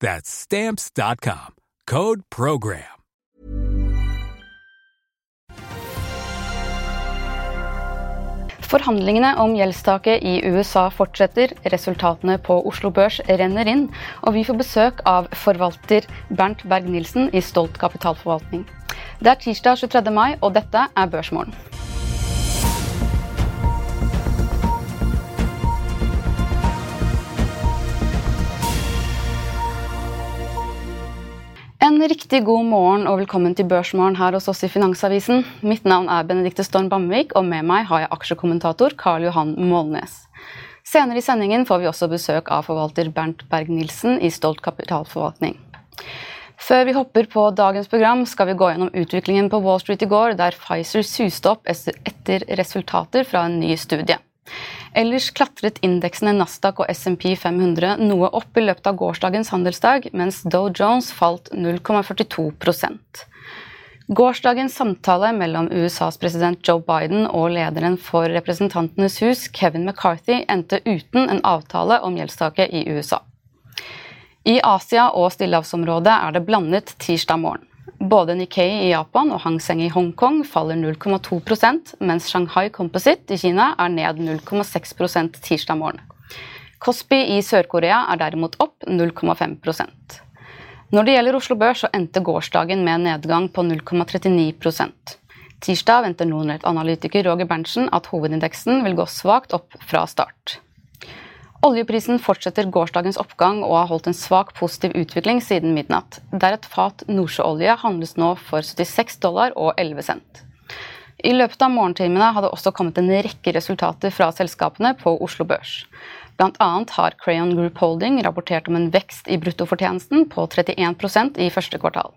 That's stamps.com. Code program. Forhandlingene om gjeldstaket i USA fortsetter, resultatene på Oslo Børs renner inn, og vi får besøk av forvalter Bernt Berg-Nilsen i Stolt kapitalforvaltning. Det er tirsdag 23. mai, og dette er Børsmorgen. Riktig god morgen og velkommen til Børsmorgen her hos oss i Finansavisen. Mitt navn er Benedikte Storm Bamvik, og med meg har jeg aksjekommentator Karl Johan Målnes. Senere i sendingen får vi også besøk av forvalter Bernt Berg-Nilsen i Stolt kapitalforvaltning. Før vi hopper på dagens program, skal vi gå gjennom utviklingen på Wall Street i går, der Pfizer suste opp etter resultater fra en ny studie. Ellers klatret indeksene Nasdaq og SMP 500 noe opp i løpet av gårsdagens handelsdag, mens Dow Jones falt 0,42% Gårsdagens samtale mellom USAs president Joe Biden og lederen for Representantenes hus, Kevin McCarthy, endte uten en avtale om gjeldstaket i USA. I Asia og stillehavsområdet er det blandet tirsdag morgen. Både Nikkei i Japan og Hang Seng i Hongkong faller 0,2% mens Shanghai Composite i Kina er ned 0,6 tirsdag morgen. Kospi i Sør-Korea er derimot opp 0,5 Når det gjelder Oslo Børs, så endte gårsdagen med en nedgang på 0,39% Tirsdag venter Nordnett-analytiker Roger Berntsen at hovedindeksen vil gå svakt opp fra start. Oljeprisen fortsetter gårsdagens oppgang og har holdt en svak positiv utvikling siden midnatt, der et fat nordsjøolje handles nå for 76 dollar og 11 cent. I løpet av morgentimene har det også kommet en rekke resultater fra selskapene på Oslo Børs. Blant annet har Crayon Group Holding rapportert om en vekst i bruttofortjenesten på 31% i første kvartal.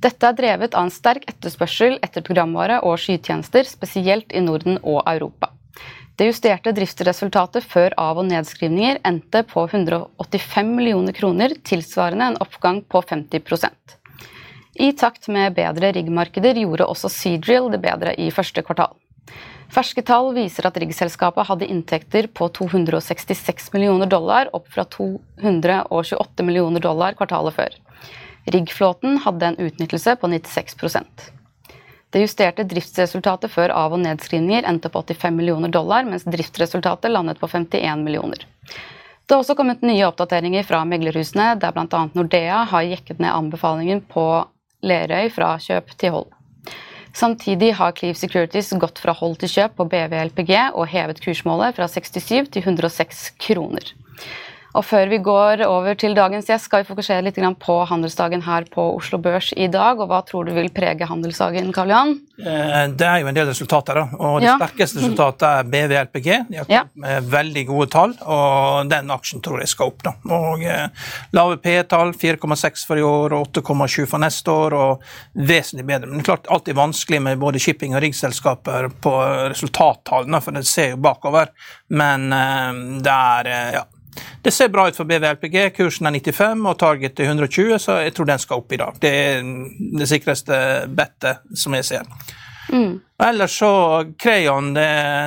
Dette er drevet av en sterk etterspørsel etter programvare og skytjenester, spesielt i Norden og Europa. Det justerte driftsresultatet før av- og nedskrivninger endte på 185 millioner kroner, tilsvarende en oppgang på 50% I takt med bedre riggmarkeder gjorde også Seadrill det bedre i første kvartal. Ferske tall viser at riggselskapet hadde inntekter på 266 millioner dollar, opp fra 228 millioner dollar kvartalet før. Riggflåten hadde en utnyttelse på 96 det justerte driftsresultatet før av- og nedskrivninger endte på 85 millioner dollar, mens driftsresultatet landet på 51 millioner. Det har også kommet nye oppdateringer fra meglerhusene, der bl.a. Nordea har jekket ned anbefalingen på Lerøy fra kjøp til hold. Samtidig har Cleve Securities gått fra hold til kjøp på BVLPG og hevet kursmålet fra 67 til 106 kroner. Og før vi går over til dagens gjest, skal vi fokusere litt på handelsdagen her på Oslo Børs i dag. Og hva tror du vil prege handelsdagen, Karl Johan? Eh, det er jo en del resultater, da. Og det ja. sterkeste resultatet er BVLPG. De har ja. med veldig gode tall, og den aksjen tror jeg skal opp. da. Og eh, Lave P-tall, 4,6 for i år og 8,7 for neste år, og vesentlig bedre. Men det er klart alltid vanskelig med både shipping- og riggselskaper på resultattallene, for det ser jo bakover. Men eh, det er ja, det ser bra ut for BVLPG. Kursen er 95 og target er 120, så jeg tror den skal opp i dag. Det er det sikreste bettet som jeg ser. Mm. Ellers så Crayon det,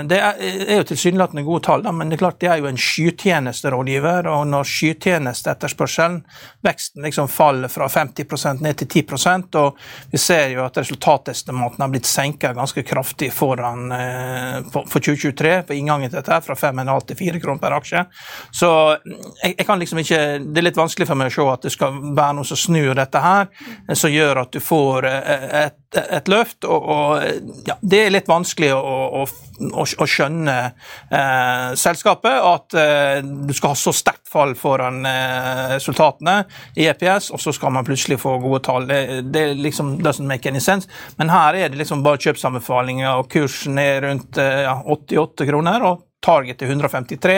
det er, jo tilsynelatende gode tall, men det er klart det er jo en skytjenesterådgiver. Og når skytjenesteetterspørselen, veksten liksom faller fra 50% ned til 10% og vi ser jo at resultatestimatene har blitt senket ganske kraftig foran eh, for, for 2023 for inngangen til dette, fra 5,5 til 4 kroner per aksje. Så jeg, jeg, kan liksom ikke Det er litt vanskelig for meg å se at det skal være noe som snur dette her, som gjør at du får eh, et et løft, og, og ja, det er litt vanskelig å, å, å skjønne eh, selskapet. At eh, du skal ha så sterkt fall foran eh, resultatene i EPS, og så skal man plutselig få gode tall. Det, det liksom doesn't make any sense. Men her er det liksom bare kjøpsanbefalinger, og kursen er rundt eh, ja, 88 kroner. og Target til 153,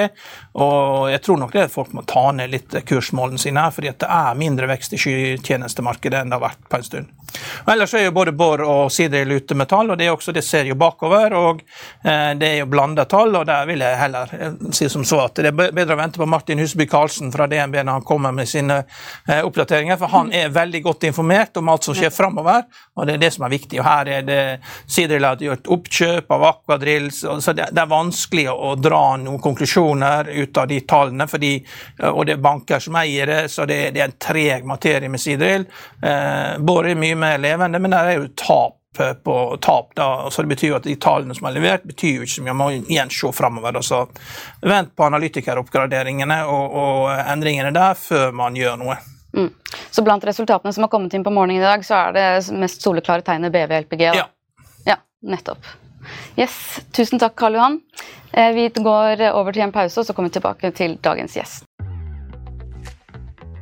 og jeg tror nok det at folk må ta ned litt kursmålene sine her, fordi det er mindre vekst i skytjenestemarkedet enn det har vært på en stund. Og ellers er jo både Borr og Sidril ute med tall, og det, er også, det ser jo bakover. og eh, Det er jo blanda tall, og der vil jeg heller eh, si som så at det er bedre å vente på Martin Husby Karlsen fra DNB når han kommer med sine eh, oppdateringer, for han er veldig godt informert om alt som skjer framover, og det er det som er viktig. og Her er det Sidril har gjort oppkjøp av Aquadrill, så det er vanskelig å dra noen konklusjoner ut av de tallene, fordi, eh, og det er banker som eier det, så det, det er en treg materie med sidrill. Eh, Bård er mye mer levende, men der er jo tap på tap. da, så Det betyr jo at de tallene som er levert, betyr jo ikke så mye. Man må igjen se framover. Så vent på analytikeroppgraderingene og, og, endringene der før man gjør noe. Mm. Så blant resultatene som har kommet inn på morgenen i dag, så er det mest soleklare tegnet BV LPG? Da? Ja. ja, nettopp. Yes, Tusen takk, Karl Johan. Eh, vi går over til en pause, og så kommer vi tilbake til dagens gjest.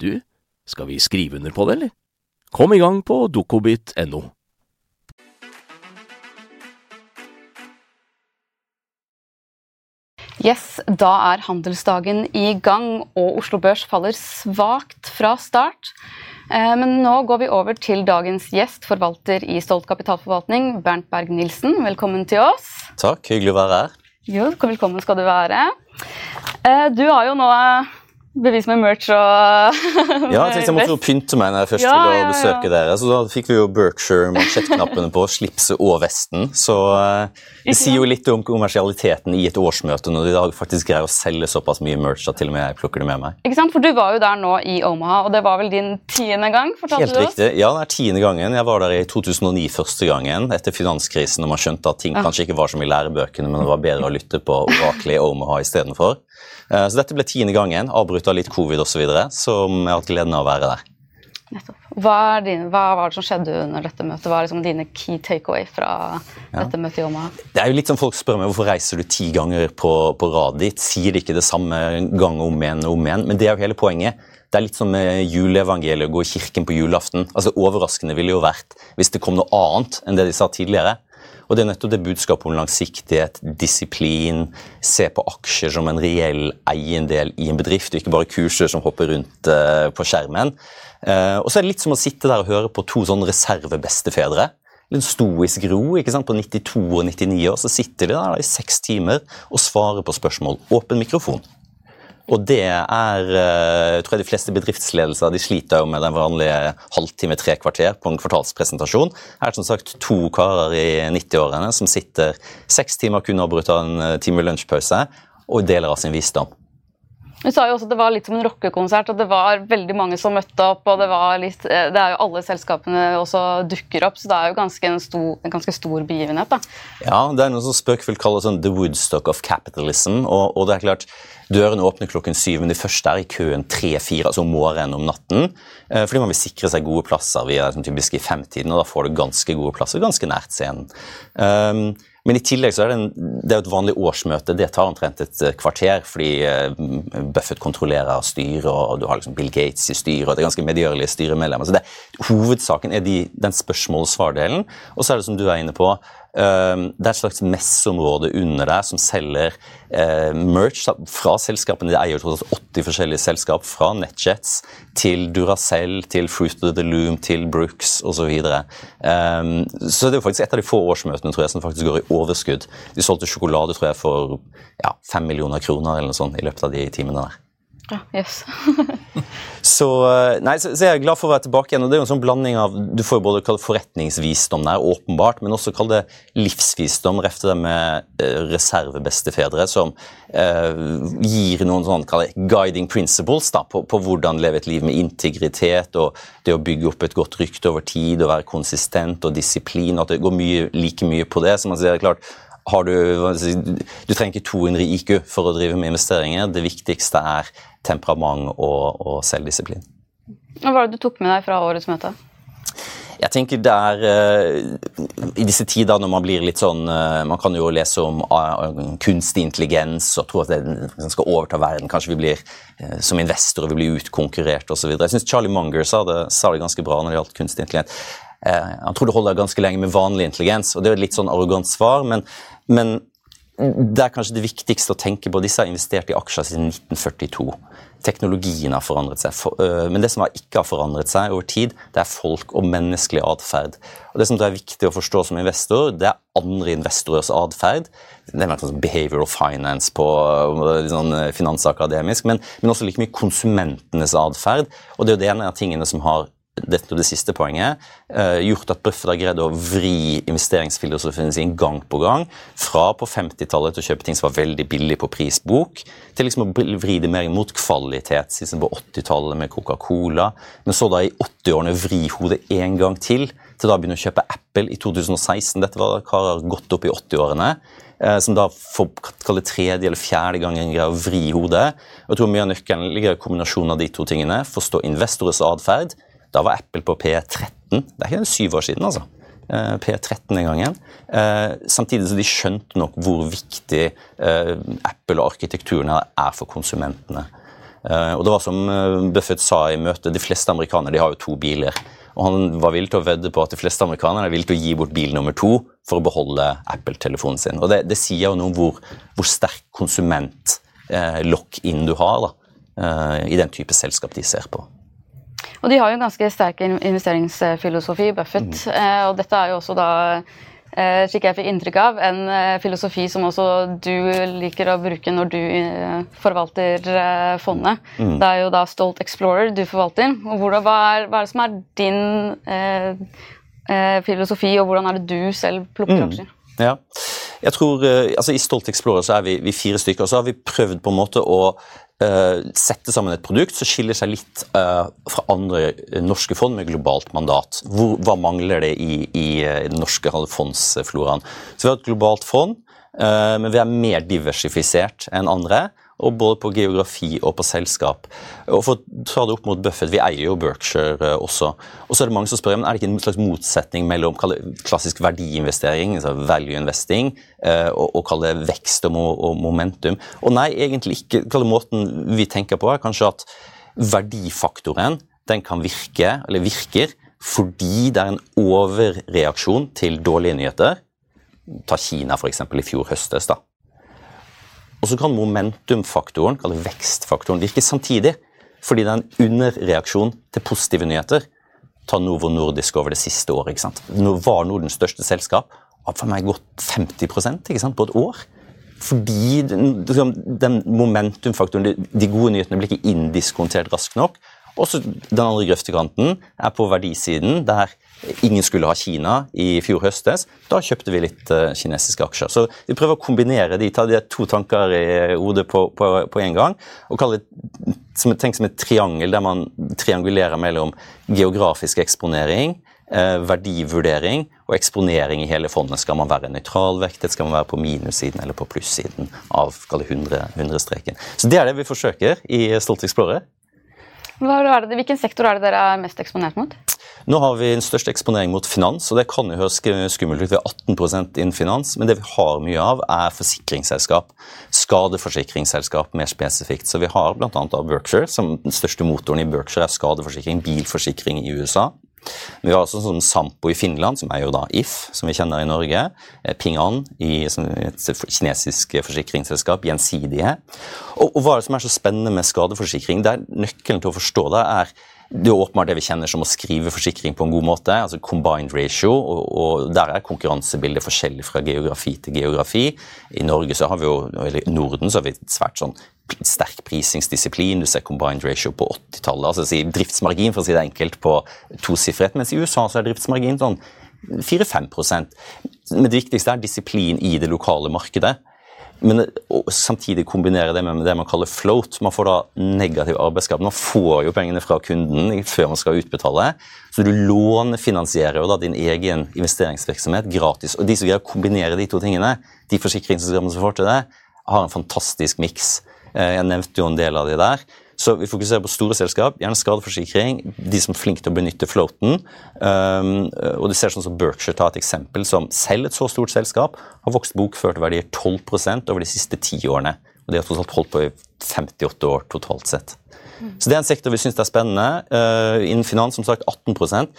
du, skal vi skrive under på det, eller? Kom i gang på dokobit.no. Yes, da er handelsdagen i gang, og Oslo Børs faller svakt fra start. Eh, men nå går vi over til dagens gjest, forvalter i Stolt kapitalforvaltning, Bernt Berg-Nilsen. Velkommen til oss. Takk, hyggelig å være her. Jo, velkommen skal du være. Eh, du har jo nå bevis med merch og Ja, jeg tenkte jeg måtte jo pynte meg når jeg først ja, ville ja, besøke ja. dere. Så da fikk vi jo Berkshire-mansjettknappene på, slipset og vesten. Så uh, det sier jo litt om kommersialiteten i et årsmøte når de da faktisk greier å selge såpass mye merch at til og med jeg plukker det med meg. Ikke sant, For du var jo der nå i Omaha, og det var vel din tiende gang? Helt du oss? Helt riktig. Ja, det er tiende gangen. Jeg var der i 2009 første gangen, etter finanskrisen, når man skjønte at ting kanskje ikke var som i lærebøkene, men det var bedre å lytte på oraklet i Omaha istedenfor. Uh, så dette ble tiende gangen. avbrutt av litt covid osv., så, videre, så jeg har hatt gleden av å være der. Hva, din, hva, var det som skjedde under dette møtet? Hva er liksom dine key takeaway fra ja. dette møtet i Omaha? Det er jo litt som Folk spør meg hvorfor reiser du ti ganger på, på rad dit. Sier de ikke det samme gang om igjen og om igjen? Men det er jo hele poenget. Det er litt som juleevangeliet, å gå i kirken på julaften. Altså Overraskende ville jo vært hvis det kom noe annet enn det de sa tidligere. Og Det er nettopp det budskapet om langsiktighet, disiplin, se på aksjer som en reell eiendel i en bedrift, og ikke bare kurser som hopper rundt uh, på skjermen. Uh, og så er det litt som å sitte der og høre på to sånne reservebestefedre. en stoisk ro ikke sant? på 92 og 99 år. Så sitter de der i seks timer og svarer på spørsmål. Åpen mikrofon. Og det er eh, jeg tror jeg de fleste bedriftsledelser de sliter jo med den vanlige halvtime, tre kvarter på en kvartalspresentasjon. Her er som sagt to karer i 90-årene som sitter seks timer kun avbrutt av en eh, time lunsjpause og deler av sin visdom. Du sa jo også at Det var litt som en rockekonsert, og det var veldig mange som møtte opp. og Det, litt, eh, det er jo alle selskapene også dukker opp, så det er jo ganske en, stor, en ganske stor begivenhet. da. Ja, det er noe som spøkefullt kalles sånn the Woodstock of capitalism. og, og det er klart, Dørene åpner klokken syv, men de første er i køen tre-fire, altså om morgenen om natten. Eh, fordi man vil sikre seg gode plasser. Vi er sånn typisk i femtiden, og da får du ganske gode plasser ganske nært scenen. Um, men i tillegg så er det, en, det er et vanlig årsmøte. Det tar omtrent et eh, kvarter, fordi eh, Buffett kontrollerer styret, og du har liksom Bill Gates i styret, og det er ganske medgjørlige styremedlemmer. Så det, Hovedsaken er de, den spørsmål- og svardelen. Og så er det som du er inne på, det er et slags messeområde under der som selger eh, merch fra selskapene. De eier 80 forskjellige selskap, fra NetJets til Duracell, til Fruit of the Loom, til Brooks osv. Så, um, så det er jo faktisk et av de få årsmøtene tror jeg, som faktisk går i overskudd. De solgte sjokolade tror jeg, for ja, 5 millioner kroner eller noe sånt i løpet av de timene der. Ja, yes. så, eh, nei, så, så, jeg er glad for å være tilbake igjen. og det er jo en sånn blanding av, Du får jo både kalle forretningsvisdom der, åpenbart, men også kalle det livsvisdom. Refte det med eh, reservebestefedre som eh, gir noen sånn det, guiding principles da, på, på, hvordan leve et liv med integritet og det å bygge opp et godt rykte over tid og være konsistent og disiplin. og At det går mye, like mye på det. som man sier, klart, du, du, trenger ikke 200 IQ for å drive med investeringer. Det viktigste er temperament og, og selvdisiplin. Hva var det du tok med deg fra årets møte? Jeg tenker det er uh, I disse tider når man blir litt sånn uh, Man kan jo lese om uh, kunstig intelligens og tro at det skal overta verden. Kanskje vi blir som investorer vi blir utkonkurrert osv. Jeg syns Charlie Munger sa det, sa det, ganske bra når det gjaldt kunstig intelligens. han tror det holder ganske lenge med vanlig intelligens, og det er et litt sånn arrogant svar, men, men det er kanskje det viktigste å tenke på. Disse har investert i aksjer siden 1942. Teknologien har forandret seg. Øh, men det som ikke har forandret seg over tid, det er folk og menneskelig atferd. Det som er viktig å forstå som investor, det er andre investorers atferd. Det er sånn behavioral finance på sånn finansakademisk, men, men også like mye konsumentenes atferd. Og det er jo det ene av tingene som har dette det siste poenget, eh, gjort at Buffett har greid å vri investeringsfilosofien sin gang på gang. Fra på 50-tallet til å kjøpe ting som var veldig billig på prisbok, til liksom å vri det mer mot kvalitet, siden på 80-tallet med Coca-Cola. Men så da i 80-årene vri hodet en gang til, til da begynne å kjøpe Apple i 2016. Dette var karer godt opp i 80-årene. Eh, som da for tredje eller fjerde gangen greier å vri hodet. Jeg tror Mye av nøkkelen ligger i kombinasjonen av de to tingene. Forstå investorers atferd da var Apple på P13. Det er ikke syv år siden, altså. Eh, P13 den gangen. Eh, samtidig så de skjønte nok hvor viktig eh, Apple og arkitekturen er for konsumentene. Og det var som Buffett sa i møtet, de fleste amerikanere de har jo to biler. Og han var villig til å vedde på at de fleste amerikanere er villige til å gi bort bil nummer to for å beholde Apple-telefonen sin. Og Det, det sier jo noe om hvor, hvor sterk konsument-lock-in du har da, i den type selskap de ser på. Og de har jo en ganske sterk investeringsfilosofi, Buffett. Mm. Eh, og dette er jo også da eh, slik jeg fikk inntrykk av, en eh, filosofi som også du liker å bruke når du forvalter fondet. Mm. Det er jo da Stolt Explorer du forvalter. Og hvordan, hva, er, hva, er, det som er din eh, filosofi, og hvordan er det du selv plukker mm. aksjer? Ja. Jeg tror, altså I Stolt Explorer så er vi, vi, fire stykker, og så har vi prøvd på en måte å sette sammen et produkt som skiller seg litt uh, fra andre norske fond med globalt mandat. Hvor, hva mangler det i, i, i den norske fondsfloraen? Så Vi har et globalt fond, men vi er mer diversifisert enn andre og både på geografi og på selskap. Og For å ta det opp mot Buffett, vi eier jo Berkshire uh, også. Og så Er det mange som spør men er det ikke en slags motsetning mellom klassisk verdiinvestering, altså value investing, uh, og, og det vekst og, momentum? Og nei, egentlig ikke. Kalle måten vi tenker på er kanskje at verdifaktoren den kan virke, eller virker, fordi det er en overreaksjon til dårlige nyheter. Ta Kina f.eks. i fjor høstes. da. Og så kan momentumfaktoren, eller vekstfaktoren, virke samtidig. Fordi det er en underreaksjon til positive nyheter. Ta Novo Nordisk over det siste året. ikke sant? Nå var Nordens største selskap har for meg gått 50% ikke sant, på et år. Fordi den, den momentumfaktoren, de gode nyhetene blir ikke indiskontert raskt nok. Og så Den andre grøftekanten er på verdisiden, der ingen skulle ha Kina i fjor høstes. Da kjøpte vi litt uh, kinesiske aksjer. Så vi prøver å kombinere de, ta de to tanker i hodet på, på, på en gang. og kalle det som, Tenk som et triangel der man triangulerer mellom geografisk eksponering, Eh, verdivurdering og eksponering i hele fondet. Skal man være nøytralvektet, skal man være på minussiden eller på plussiden av 100-streken. 100 Så Det er det vi forsøker i Stolt Explorer. Hvilken sektor er det dere er mest eksponert mot? Nå har vi den største eksponering mot finans, og det kan jo høres skummelt ut. Vi har 18% innen finans, men det vi har mye av, er forsikringsselskap. Skadeforsikringsselskap mer spesifikt. Så vi har bl.a. Berkshire, som den største motoren i Berkshire er skadeforsikring, bilforsikring i USA. Vi har også sånn Sampo i Finland, som er jo da If, som vi kjenner i Norge. Eh, Ping An, i et kinesisk forsikringsselskap. Gjensidige. Og, og, hva er det som er så spennende med skadeforsikring? Det er Nøkkelen til å forstå det er det er åpenbart det vi kjenner som å skrive forsikring på en god måte. altså Combined ratio, og, og Der er konkurransebildet forskjellig fra geografi til geografi. I Norge så har vi jo, eller Norden så har vi et svært sånn sterk prisingsdisiplin. Du ser combined ratio på 80-tallet. altså Driftsmargin for å si det enkelt på tosifret, mens i USA så er driftsmargin sånn 4-5 Men det viktigste er disiplin i det lokale markedet. Men samtidig kombinere det med det man kaller float. Man får da negativ arbeidskraft. Man får jo pengene fra kunden før man skal utbetale. Så du lånefinansierer jo da din egen investeringsvirksomhet gratis. Og de som greier å kombinere de to tingene, de forsikringsprogrammene som får til det, har en fantastisk miks. Eh, jeg nevnte jo en del av de der. Så vi fokuserer på store selskap, gjerne skadeforsikring, de som er flinke til å benytte floaten. Um, og du ser sånn som Berkshire ta et eksempel som selv et så stort selskap har vokst bokførte verdier 12% over de siste ti årene. Og de har totalt holdt på i 58 år totalt sett. Så det er en sektor vi syns er spennende. Uh, innen finans, som sagt, 18%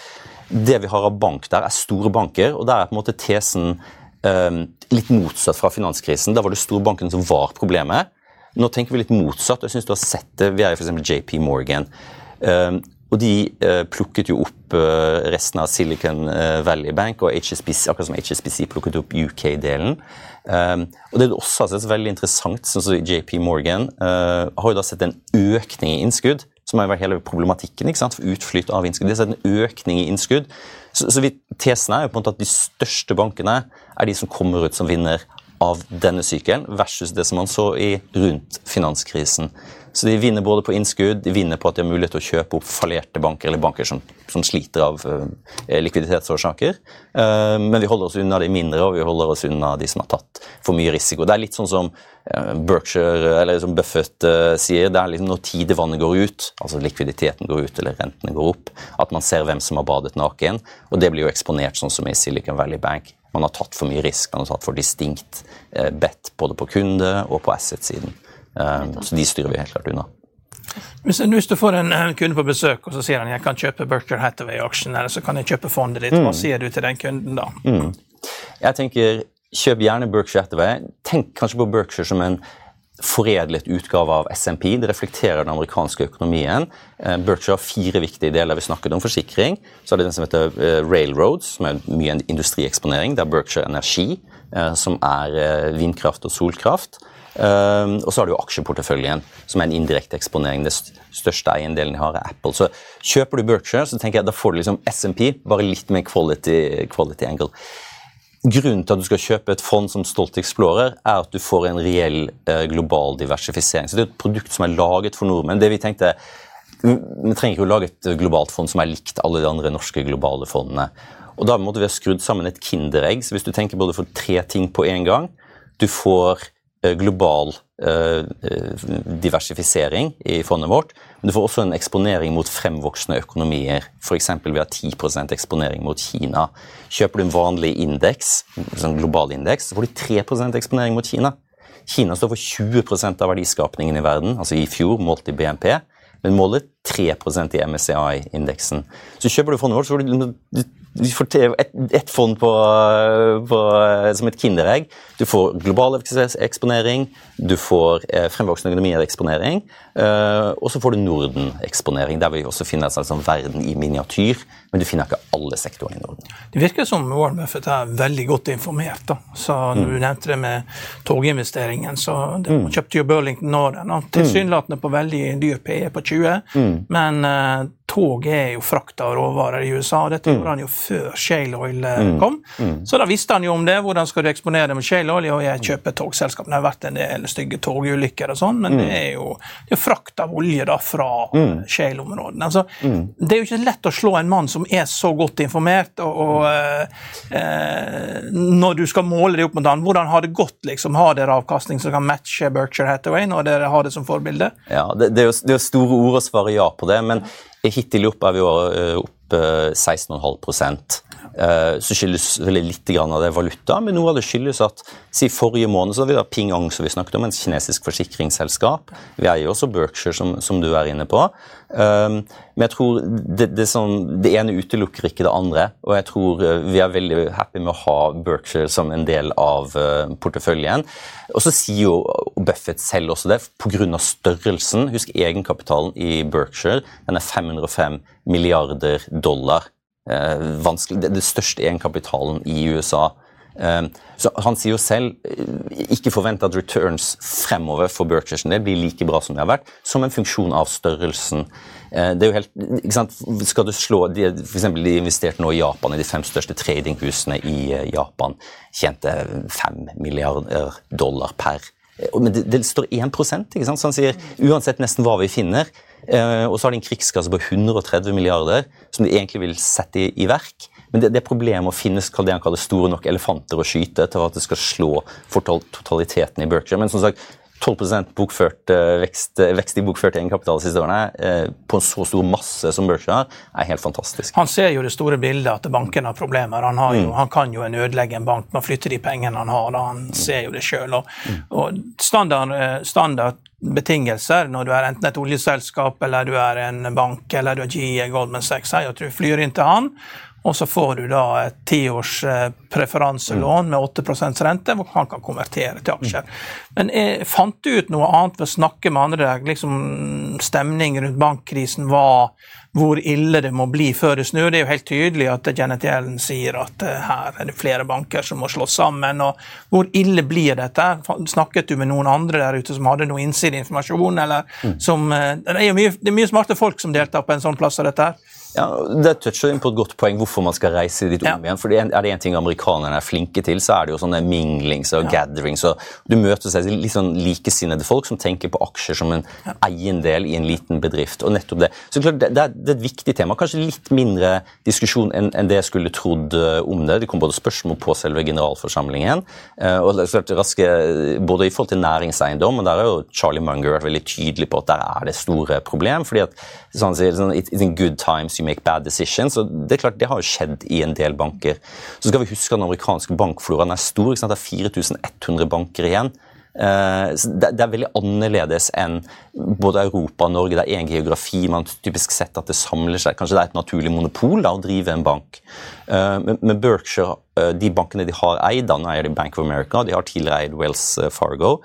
Det vi har av bank der, er store banker, og der er på en måte tesen um, litt motsatt fra finanskrisen. Da var det storbankene som var problemet. Nå tenker vi litt motsatt. jeg synes du har sett det. Vi er jo f.eks. JP Morgan. Um, og de uh, plukket jo opp uh, resten av Silicon uh, Valley Bank, og HSBC, akkurat som HSBC plukket opp UK-delen. Um, og det er også altså, veldig interessant, sånn som JP Morgan har jo da sett en økning i innskudd, som har vært hele problematikken ikke sant, for utflytt av innskudd. De har sett en økning i innskudd. Så, så vi, tesen er jo på en måte at de største bankene er de som kommer ut som vinner av denne sykelen versus det som man så i rundt finanskrisen. Så de vinner både på innskudd, de vinner på at de har mulighet til å kjøpe opp fallerte banker, eller banker som, som sliter av uh, likviditetsårsaker. Uh, men vi holder oss unna de mindre, og vi holder oss unna de som har tatt for mye risiko. Det er litt sånn som uh, Berkshire, eller som Buffett sier, det er liksom når tidevannet går ut, altså likviditeten går ut eller rentene går opp, at man ser hvem som har badet naken. Og det blir jo eksponert sånn som i Silicon Valley Bank. Man har tatt for mye risk, man har tatt for distinkt eh, bet både på kunde- og på asset-siden. Um, så de styrer vi helt klart unna. Hvis, hvis du får en, en, kunde på besøk og så sier han jeg kan kjøpe Berkshire Hathaway-aksjen eller så kan jeg kjøpe fondet ditt, mm. hva sier du til den kunden da? Mm. Jeg tenker kjøp gjerne Berkshire Hathaway. Tenk kanskje på Berkshire som en foredlet utgave av SMP. Det reflekterer den amerikanske økonomien. Eh, Berkshire har fire viktige deler. Vi snakket om forsikring. Så er det den som heter eh, Railroads, som er mye industrieksponering. Det er Berkshire Energi, eh, som er vindkraft og solkraft. Og så har du aksjeporteføljen, som er en indirekte eksponering. Det største eiendelen de har, er Apple. Så kjøper du Berkshire, så tenker jeg da får du liksom SMP, bare litt mer quality, quality angle. Grunnen til at du skal kjøpe et fond som Stolt Explorer, er at du får en reell eh, global diversifisering. Så Det er et produkt som er laget for nordmenn. Det Vi tenkte, vi trenger ikke å lage et globalt fond som er likt alle de andre norske globale fondene. Og Da måtte vi ha skrudd sammen et kinderegg. Så hvis du tenker både for tre ting på én gang Du får Eh, global eh, eh, diversifisering i fondet vårt. Men du får også en eksponering mot fremvoksende økonomier. F.eks. vi har 10% eksponering mot Kina. Kjøper du en vanlig indeks, sånn global indeks, så får du 3% eksponering mot Kina. Kina står for 20% av verdiskapningen i verden, altså i fjor målt i BNP. Men målet 3% i MSCI-indeksen. Så kjøper du fondet vårt, så får du du får et, et fond på, på, som et kinderegg. Du får global eksponering, du får eh, fremvoksende økonomier-eksponering, eh, og så får du Norden-eksponering, der vi også finner en sånn verden i miniatyr. Men du finner ikke alle sektorene i Norden. Det virker som Warren Buffett er veldig godt informert. da. Så mm. Du nevnte det med toginvesteringen. så det, mm. kjøpte jo Burlington Northern. Tilsynelatende på veldig dyr PE på 20, mm. men uh, tog er jo frakta av råvarer i USA. Dette gjorde mm. han jo før shale oil eh, mm. kom. Mm. Så da visste han jo om det. Hvordan skal du eksponere med shale oil? Og jeg kjøper togselskap. Det har vært en del stygge togulykker og sånn, men det er jo det er frakt av olje da fra shale-områdene. Altså, det er jo ikke lett å slå en mann som er så godt informert, og, og eh, når du skal måle det opp mot han, hvordan har det gått? liksom? Har dere avkastning som kan matche Berkshire Hathaway når dere har det som forbilde? Ja, Det, det er, jo, det er store ord å svare ja på det. men Hittil i år er vi jo opp 16,5 Eh, så skyldes veldig litt av det valuta, men noe av det skyldes at si forrige måned så hadde vi da Ping Ang, som vi snakket om, en kinesisk forsikringsselskap. Vi eier også Berkshire, som, som, du er inne på. Um, men jeg tror det, det, sånn, det, ene utelukker ikke det andre. Og jeg tror uh, vi er veldig happy med å ha Berkshire som en del av porteføljen. Og så sier jo Buffett selv også det, pga. størrelsen. Husk egenkapitalen i Berkshire. Den er 505 milliarder dollar. Eh, det, det største egenkapitalen i USA. Eh, så Han sier jo selv eh, ikke forvent at returns fremover for Berkshire det blir like bra som det har vært, som en funksjon av størrelsen. Det er jo helt, ikke sant, Skal du slå de, for eksempel, de investerte nå i Japan, i de fem største tradinghusene i Japan. Tjente fem milliarder dollar per. Men det, det står 1 ikke sant? Så han sier uansett nesten hva vi finner, og så har de en krigskasse på 130 milliarder som de egentlig vil sette i, i verk. Men det, det problemet å finne det han kaller store nok elefanter å skyte til at det skal slå for totaliteten i Berkshire. Men som sagt, 12 bokført, eh, vekst, vekst, i bokført egenkapital de siste årene eh, på en så stor masse som Berkshire har, er helt fantastisk. Han ser jo det store bildet, at banken har problemer. Han, har jo, mm. han kan jo en ødelegge en bank med å flytte de pengene han har. Da. Han ser jo det sjøl. Og, mm. og standard, standard betingelser når du er enten et oljeselskap eller du er en bank eller du er GE Goldman Sachs, Jeg tror flyr inn til han, og så får du da et tiårs eh, preferanselån med 8 rente, hvor han kan konvertere til aksjer. Men jeg fant du ut noe annet ved å snakke med andre? liksom Stemning rundt bankkrisen var hvor ille det må bli før det snur. Det er jo helt tydelig at Janet Yellen sier at uh, her er det flere banker som må slås sammen. og Hvor ille blir dette? Snakket du med noen andre der ute som hadde noe innsideinformasjon? eller mm. som, det, er mye, det er mye smarte folk som deltar på en sånn plass som dette. her. Ja, Det toucher inn på et godt poeng hvorfor man skal reise dit om igjen. for Er det én ting amerikanerne er flinke til, så er det jo sånne minglings og ja. gatherings. og Du møter seg litt sånn likesinnede folk som tenker på aksjer som en ja. eiendel i en liten bedrift. og nettopp Det Så klart, det, er, det et viktig tema. Kanskje litt mindre diskusjon enn, det jeg skulle trodd eh, om det. Det kom både spørsmål på selve generalforsamlingen, uh, og klart raske, både i forhold til næringseiendom, og der er jo Charlie Munger vært veldig tydelig på at der er det store problem. fordi at sånn, It's in good times you make bad decisions. og Det er klart, det har jo skjedd i en del banker. Så skal vi huske den amerikanske bankfloraen er stor. Det er 4100 banker igjen. Eh, det er veldig annerledes enn både Europa og Norge. Det er en geografi man typisk sett at det samler seg. Kanskje det er et naturlig monopol da, å drive en bank. Eh, men Berkshire, eh, de bankene de har eid, da eier de Bank of America, de har tidligere eid Wells Fargo.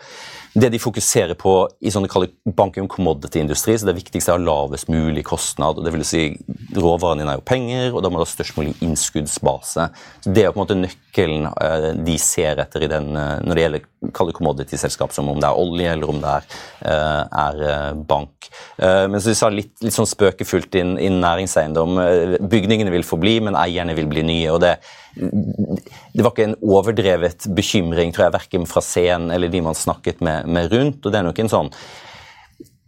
Det de fokuserer på i sånne bank- og commodity-industri, så det viktigste er lavest mulig kostnad. og det vil si Råvarene dine er jo penger, og da må du ha størst mulig innskuddsbase. Så Det er på en måte nøkkelen eh, de ser etter den, eh, når det gjelder commodity-selskap, som om det er olje eller om det er, eh, er bank. Men så de sa litt, litt sånn spøkefullt innen inn næringseiendom. Bygningene vil forbli, men eierne vil bli nye. og det det var ikke en overdrevet bekymring, tror jeg, verken fra scenen eller de man snakket med, med rundt. og Det er nok en sånn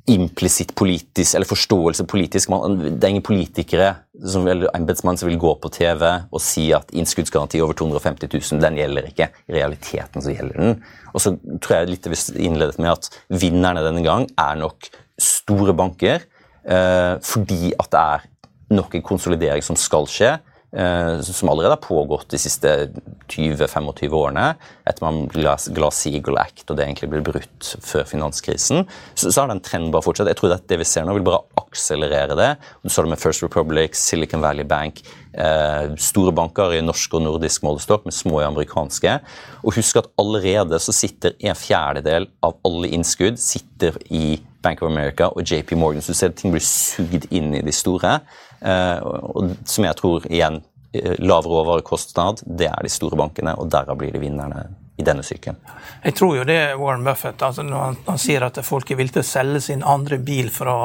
implisitt politisk, eller forståelse politisk. Man, det er ingen politikere som, eller embetsmann som vil gå på TV og si at innskuddsgaranti over 250 000, den gjelder ikke. I realiteten så gjelder den. Og så tror jeg litt innledet med at vinnerne denne gang er nok store banker, eh, fordi at det er nok en konsolidering som skal skje. Eh, som allerede har pågått de siste 20-25 årene, etter man Glass-Eagle Act og det egentlig ble brutt før finanskrisen, så, så har den trenden bare fortsatt. Jeg tror at det vi ser nå, vil bare akselerere det. Du så det med First Republic, Silicon Valley Bank, eh, store banker i norsk og nordisk målestokk, med små i amerikanske. Og husk at allerede så sitter en fjerdedel av alle innskudd sitter i Bank of America og JP Morgan. Så du ser at ting blir sugd inn i de store. Eh, og som jeg tror igjen eh, lav råvarekostnad, det er de store bankene, og derav blir de vinnerne i denne sykelen. Jeg tror jo det er Warren Buffett altså når han, han, sier at folk er villige til å selge sin andre bil for å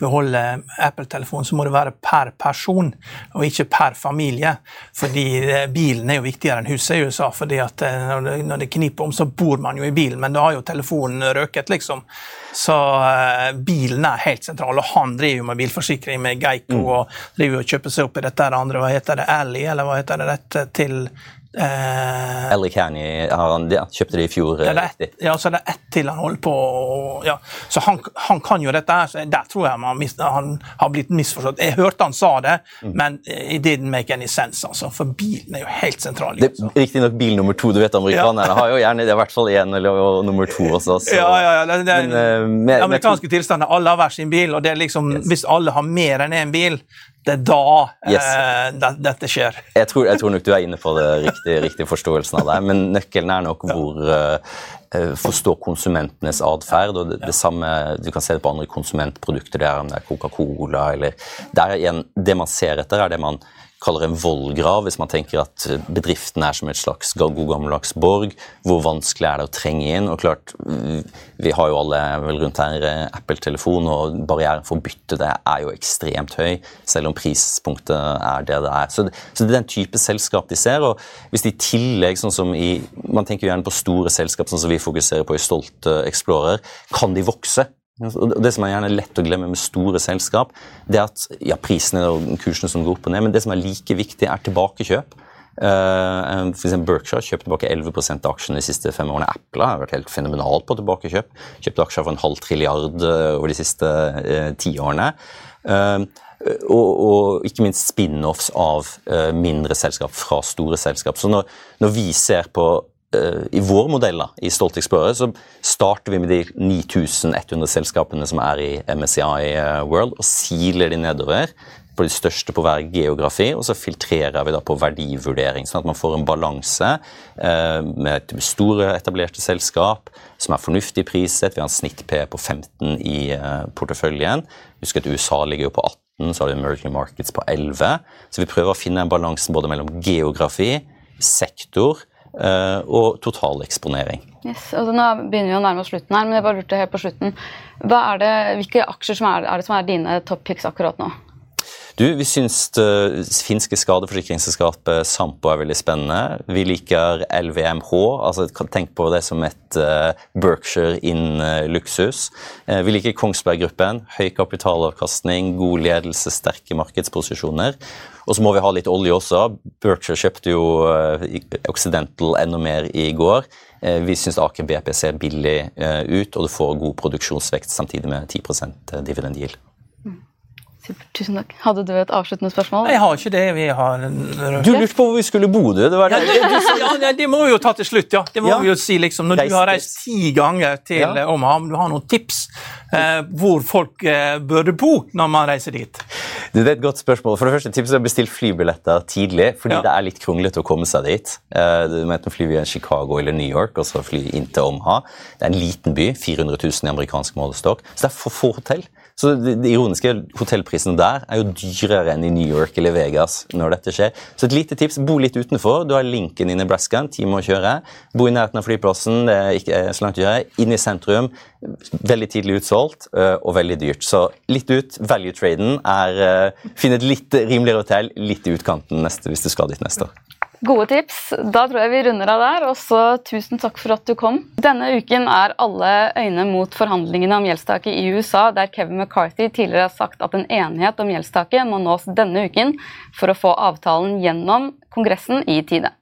beholde Apple-telefonen, så må det være per person og ikke per familie. Fordi eh, bilen er jo viktigere enn huset i USA. fordi at når det kniper om, så bor man jo i bilen, men da har jo telefonen røket, liksom. Så uh, bilen er helt sentral, og han driver jo med bilforsikring med Geico mm. og driver og kjøper seg opp i dette andre, hva heter det, Ally, eller hva heter det, dette til Eh, Ellie Canny ja, kjøpte det i fjor. Ja, det et, ja, så det er ett til han holder på ja. Så han, han, kan jo dette her, så der tror jeg man, han har blitt misforstått. Jeg hørte han sa det, mm. men it didn't make any sense, altså. For bilen er jo helt sentral. Liksom. Riktignok bil nummer to. Du vet amerikanerne ja. har jo gjerne det, i hvert fall én eller nummer to også. Så. Ja, ja, ja. Det, det, men, uh, med, amerikanske tilstander, alle har hver sin bil, og det er liksom, yes. hvis alle har mer enn én bil, det er da yes. uh, dette skjer. Jeg tror, jeg tror, nok du er inne på det riktige, riktige forståelsen av det, men nøkkelen er nok hvor eh, forstå konsumentenes atferd. og det, det, samme, Du kan se det på andre konsumentprodukter, det er om det er Coca-Cola eller der igjen, Det man ser etter, er det man kaller en vollgrav, hvis man tenker at bedriften er som et slags god gammeldags borg. Hvor vanskelig er det å trenge inn? Og klart, Vi har jo alle vel rundt her eh, Apple-telefon, og barrieren for å bytte det er jo ekstremt høy, selv om prispunktet er det det er. Så det, så det er den type selskap de ser. og hvis de i tillegg, sånn som i, Man tenker jo gjerne på store selskap, sånn som vi fokuserer på i Stolt Explorer. Kan de vokse? Det som er gjerne lett å glemme med store selskap, det er at ja, prisene og kursene som går opp og ned, men det som er like viktig, er tilbakekjøp. Uh, for Berkshire kjøpte tilbake 11% av aksjene de siste fem årene. Apple har vært helt fenomenalt på tilbakekjøp. Kjøpte aksjer for en halv trilliard eh, over de siste uh, ti og, og, ikke minst spin-offs av uh, mindre selskap fra store selskap. Så når, når vi ser på i vår modell da, i Stolt Explorer så starter vi med de 9100 selskapene som er i MSCI eh, World, og siler de nedover på de største på hver geografi, og så filtrerer vi da på verdivurdering, sånn at man får en balanse eh, med store, etablerte selskap som er fornuftig priset. Vi har en snitt-P på 15 i eh, porteføljen. Husk at USA ligger jo på 18, så har du emerging markets på 11. Så vi prøver å finne en balanse både mellom geografi, sektor, Eh, og totaleksponering. Yes, altså nå begynner vi å nærme oss slutten her, men jeg bare lurte helt på slutten. Det, hvilke aksjer er, er det som er dine top picks akkurat nå? Du, Vi syns det finske skadeforsikringsselskapet Sampo er veldig spennende. Vi liker LVMH. altså Tenk på det som et uh, Berkshire in uh, luksus. Uh, vi liker Kongsberg Gruppen. Høy kapitalavkastning, god ledelse, sterke markedsposisjoner. Og så må vi ha litt olje også. Berkshire kjøpte jo Occidental enda mer i går. Vi syns Aker BP ser billig ut, og du får god produksjonsvekst samtidig med 10 dividend yield. Tusen takk. Hadde du et avsluttende spørsmål? Jeg har ikke det. vi har... Du lurte på hvor vi skulle bo, du? Det, det. Ja, det, det, må vi jo ta til slutt, ja. Det må ja. vi jo si, liksom. Når du har reist ti ganger til ja. Omaha, du har noen tips eh, hvor folk eh, burde bo når man reiser dit? Det er et godt spørsmål. For det første tipset er å bestille flybilletter tidlig, fordi ja. det er litt kronglete å komme seg dit. Eh, du må enten fly via Chicago eller New York, og så fly inn til Omaha. Det er en liten by, 400 000 i amerikansk målestokk, så det er for få hotell. Så det, det ironiske hotellprisene der er jo dyrere enn i New York eller Vegas når dette skjer. Så et lite tips, bo litt utenfor. Du har Lincoln i Nebraska, en time å kjøre. Bo i nærheten av flyplassen, det er ikke så langt å gjøre. Inn i sentrum, veldig tidlig utsolgt øh, og veldig dyrt. Så litt ut. Value-traden er uh, Finn et litt rimeligere hotell litt i utkanten neste, hvis du skal dit neste år. Gode tips. Da tror jeg vi runder av der. Og så tusen takk for at du kom. Denne uken er alle øyne mot forhandlingene om gjeldstaket i USA, der Kevin McCarthy tidligere har sagt at en enighet om gjeldstaket må nås denne uken for å få avtalen gjennom Kongressen i tide.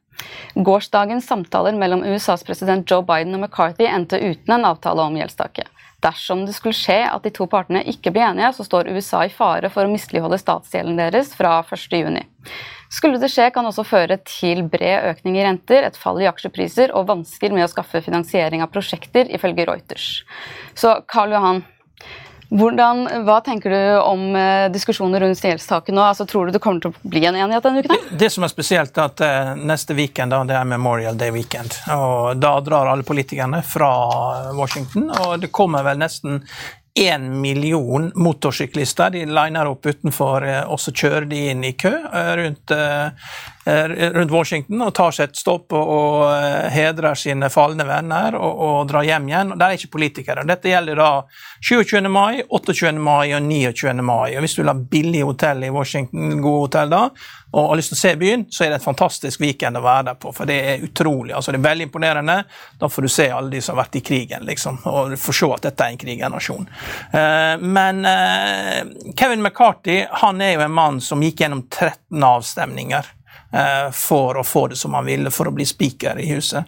Gårsdagens samtaler mellom USAs president Joe Biden og McCarthy endte uten en avtale om gjeldstaket. Dersom det skulle skje at de to partene ikke blir enige, så står USA i fare for å misligholde statsgjelden deres fra 1.6. Skulle det skje, kan også føre til bred økning i renter, et fall i aksjepriser og vansker med å skaffe finansiering av prosjekter, ifølge Reuters. Så Karl Johan, hvordan, hva tenker du om eh, diskusjoner rundt gjeldstaket nå? Altså, tror du det kommer til å bli en enighet denne uken? Det, det som er spesielt, er at eh, neste weekend da, det er Memorial Day weekend. og Da drar alle politikerne fra Washington, og det kommer vel nesten én million motorsyklister. De liner opp utenfor, eh, og så kjører de inn i kø eh, rundt, eh, rundt Washington og tar seg et stopp og, og hedrer sine falne venner og, og, drar hjem igjen. Og Det er ikke politikere. Dette gjelder da 27. mai, 28. mai og 29. mai. Og Hvis du vil ha billig hotell i Washington, gode hotell da, og har lyst til å se byen, så er det et fantastisk weekend å være der på. For det er utrolig. altså Det er veldig imponerende. Da får du se alle de som har vært i krigen, liksom, og du får se at dette er en krigsnasjon. Uh, men Kevin McCarthy han er jo en mann som gikk gjennom 13 avstemninger. Eh, for å få det som han ville, for å bli spiker i huset.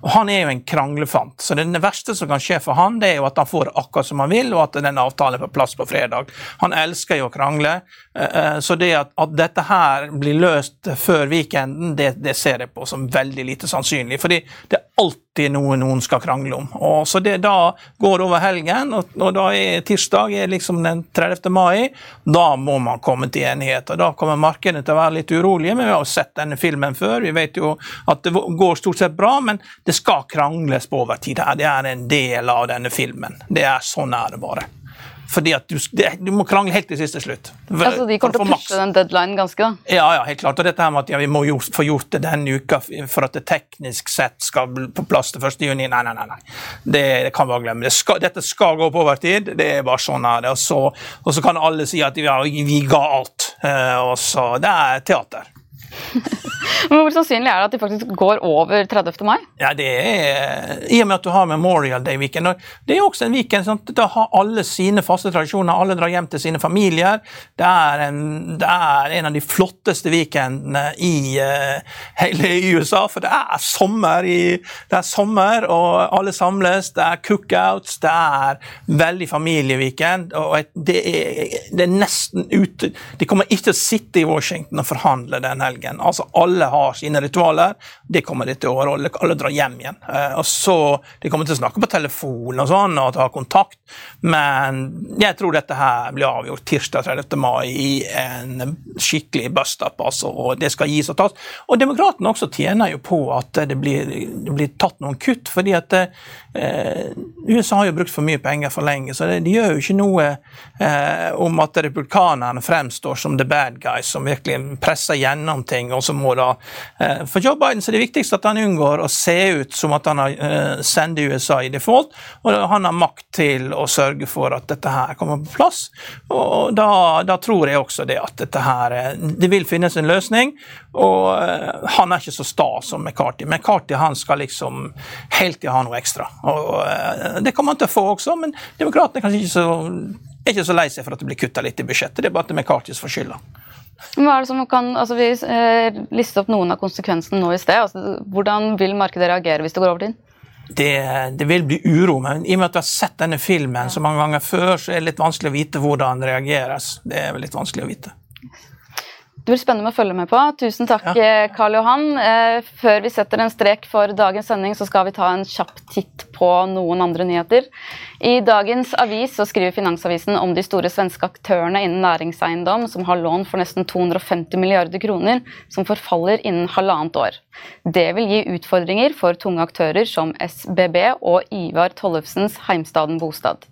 Og Han er jo en kranglefant, så det verste som kan skje for han, det er jo at han får det akkurat som han vil, og at den avtalen er på plass på fredag. Han elsker jo å krangle, eh, eh, så det at, at dette her blir løst før weekenden, det, det, ser jeg på som veldig lite sannsynlig. fordi det alltid noe noen skal krangle om. Og så det da går over helgen, og, og da er tirsdag er liksom den 30. mai. Da må man komme til enighet. og Da kommer markedene til å være litt urolige, men vi har jo sett denne filmen før. Vi vet jo at det går stort sett bra, men det skal krangles på overtid. Det er en del av denne filmen. Det er Sånn er det bare. Fordi at du, du, må krangle helt til siste slutt. For, altså De kommer til å pushe den deadlinen ganske? da? Ja, ja, helt klart. Og dette her med at ja, vi må jo få gjort det denne uka for at det teknisk sett skal bli på plass til 1. juni. Nei, nei, nei. nei. Det, det kan bare glemme. Det skal, dette skal gå på overtid. Det er bare sånn er det. Og så, og så kan alle si at ja, vi ga alt. Uh, og så, Det er teater. Hvor sannsynlig er det at de faktisk går over 30. mai? Ja, det er, I og med at du har Memorial Day-weekend. Det er også en weekend sånn, da har alle sine faste tradisjoner. Alle drar hjem til sine familier. Det er en, det er en av de flotteste weekendene i uh, hele USA. For det er sommer, i, det er sommer, og alle samles. Det er cookouts. Det er veldig familieweekend. og det er, det er nesten ute De kommer ikke til å sitte i Washington og forhandle den helgen. Altså, Alle har sine ritualer. Det kommer de til å overholde. Alle drar hjem igjen. Eh, og så, De kommer til å snakke på telefon og sånn, og ha kontakt, men jeg tror dette her blir avgjort tirsdag 30. mai i en skikkelig bust-up, altså, og det skal gis og tas. Og Demokratene også tjener jo på at det blir, det blir tatt noen kutt, fordi at eh, USA har jo brukt for mye penger for lenge, så det, de gjør jo ikke noe eh, om at republikanerne fremstår som the bad guys, som virkelig presser gjennom ting. og så må da eh, For Joe Biden så er det viktigste at han unngår å se ut som at han har eh, sendt USA i default, og han har makt til å sørge for at dette her kommer på plass. Og da, da tror jeg også det at dette her eh, Det vil finnes en løsning, og han er ikke så sta som McCarthy. McCarthy han skal liksom helt til ha noe ekstra. Og Det kommer han til å få også, men demokratene er kanskje ikke så, er ikke så lei seg for at det blir kutta litt i budsjettet. Det er bare at McCarthy får skylda. Hva er det som kan, altså Vi eh, listet opp noen av konsekvensene nå i sted. Altså, hvordan vil markedet reagere hvis det går over tid? Det, det, vil bli uro, men i og med at du har sett denne filmen så mange ganger før, så er det litt vanskelig å vite hvordan det reageres. Det er litt vanskelig å vite. Det blir spennende å følge med på. Tusen takk, ja. Eh, Karl Johan. Eh, før vi setter en strek for dagens sending, så skal vi ta en kjapp titt på noen andre nyheter. I dagens avis så skriver Finansavisen om de store svenske aktørene innen næringseiendom som har lån for nesten 250 milliarder kroner, som forfaller innen halvannet år. Det vil gi utfordringer for tunge aktører som SBB og Ivar Tollefsens Heimstaden Bostad.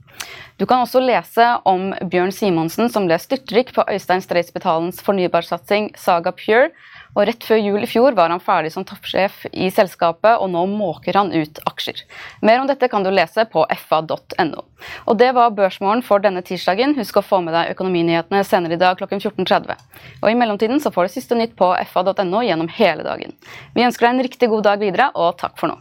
Du kan også lese om Bjørn Simonsen som ble styrtrik på Øystein Streitzbetalens fornybarsatsing Saga Pure. Og Rett før jul i fjor var han ferdig som toppsjef i selskapet, og nå måker han ut aksjer. Mer om dette kan du lese på fa.no. Og Det var børsmålen for denne tirsdagen. Husk å få med deg økonominyhetene senere i dag klokken 14.30. Og I mellomtiden så får du siste nytt på fa.no gjennom hele dagen. Vi ønsker deg en riktig god dag videre, og takk for nå.